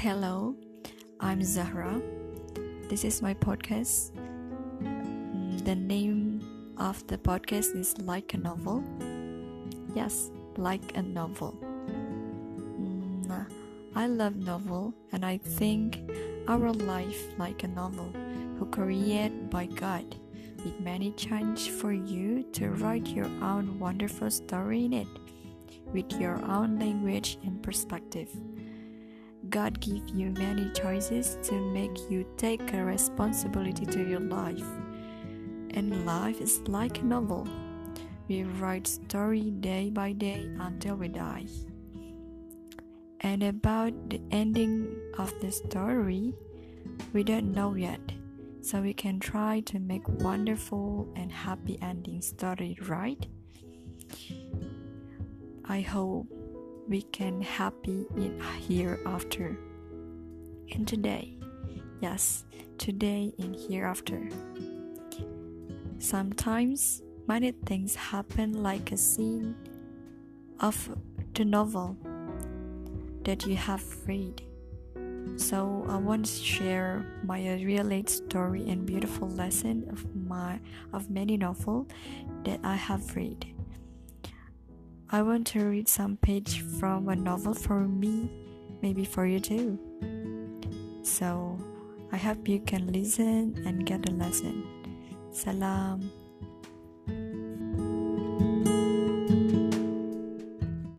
Hello, I'm Zahra. This is my podcast. The name of the podcast is Like a Novel. Yes, like a novel. Mm, I love novel and I think our life like a novel who created by God with many chance for you to write your own wonderful story in it with your own language and perspective. God give you many choices to make you take a responsibility to your life. And life is like a novel. We write story day by day until we die. And about the ending of the story, we don't know yet. So we can try to make wonderful and happy ending story, right? I hope we can happy in hereafter. And today, yes, today in hereafter. Sometimes many things happen like a scene of the novel that you have read. So I want to share my real life story and beautiful lesson of my of many novel that I have read. I want to read some page from a novel for me, maybe for you too. So I hope you can listen and get a lesson. Salam.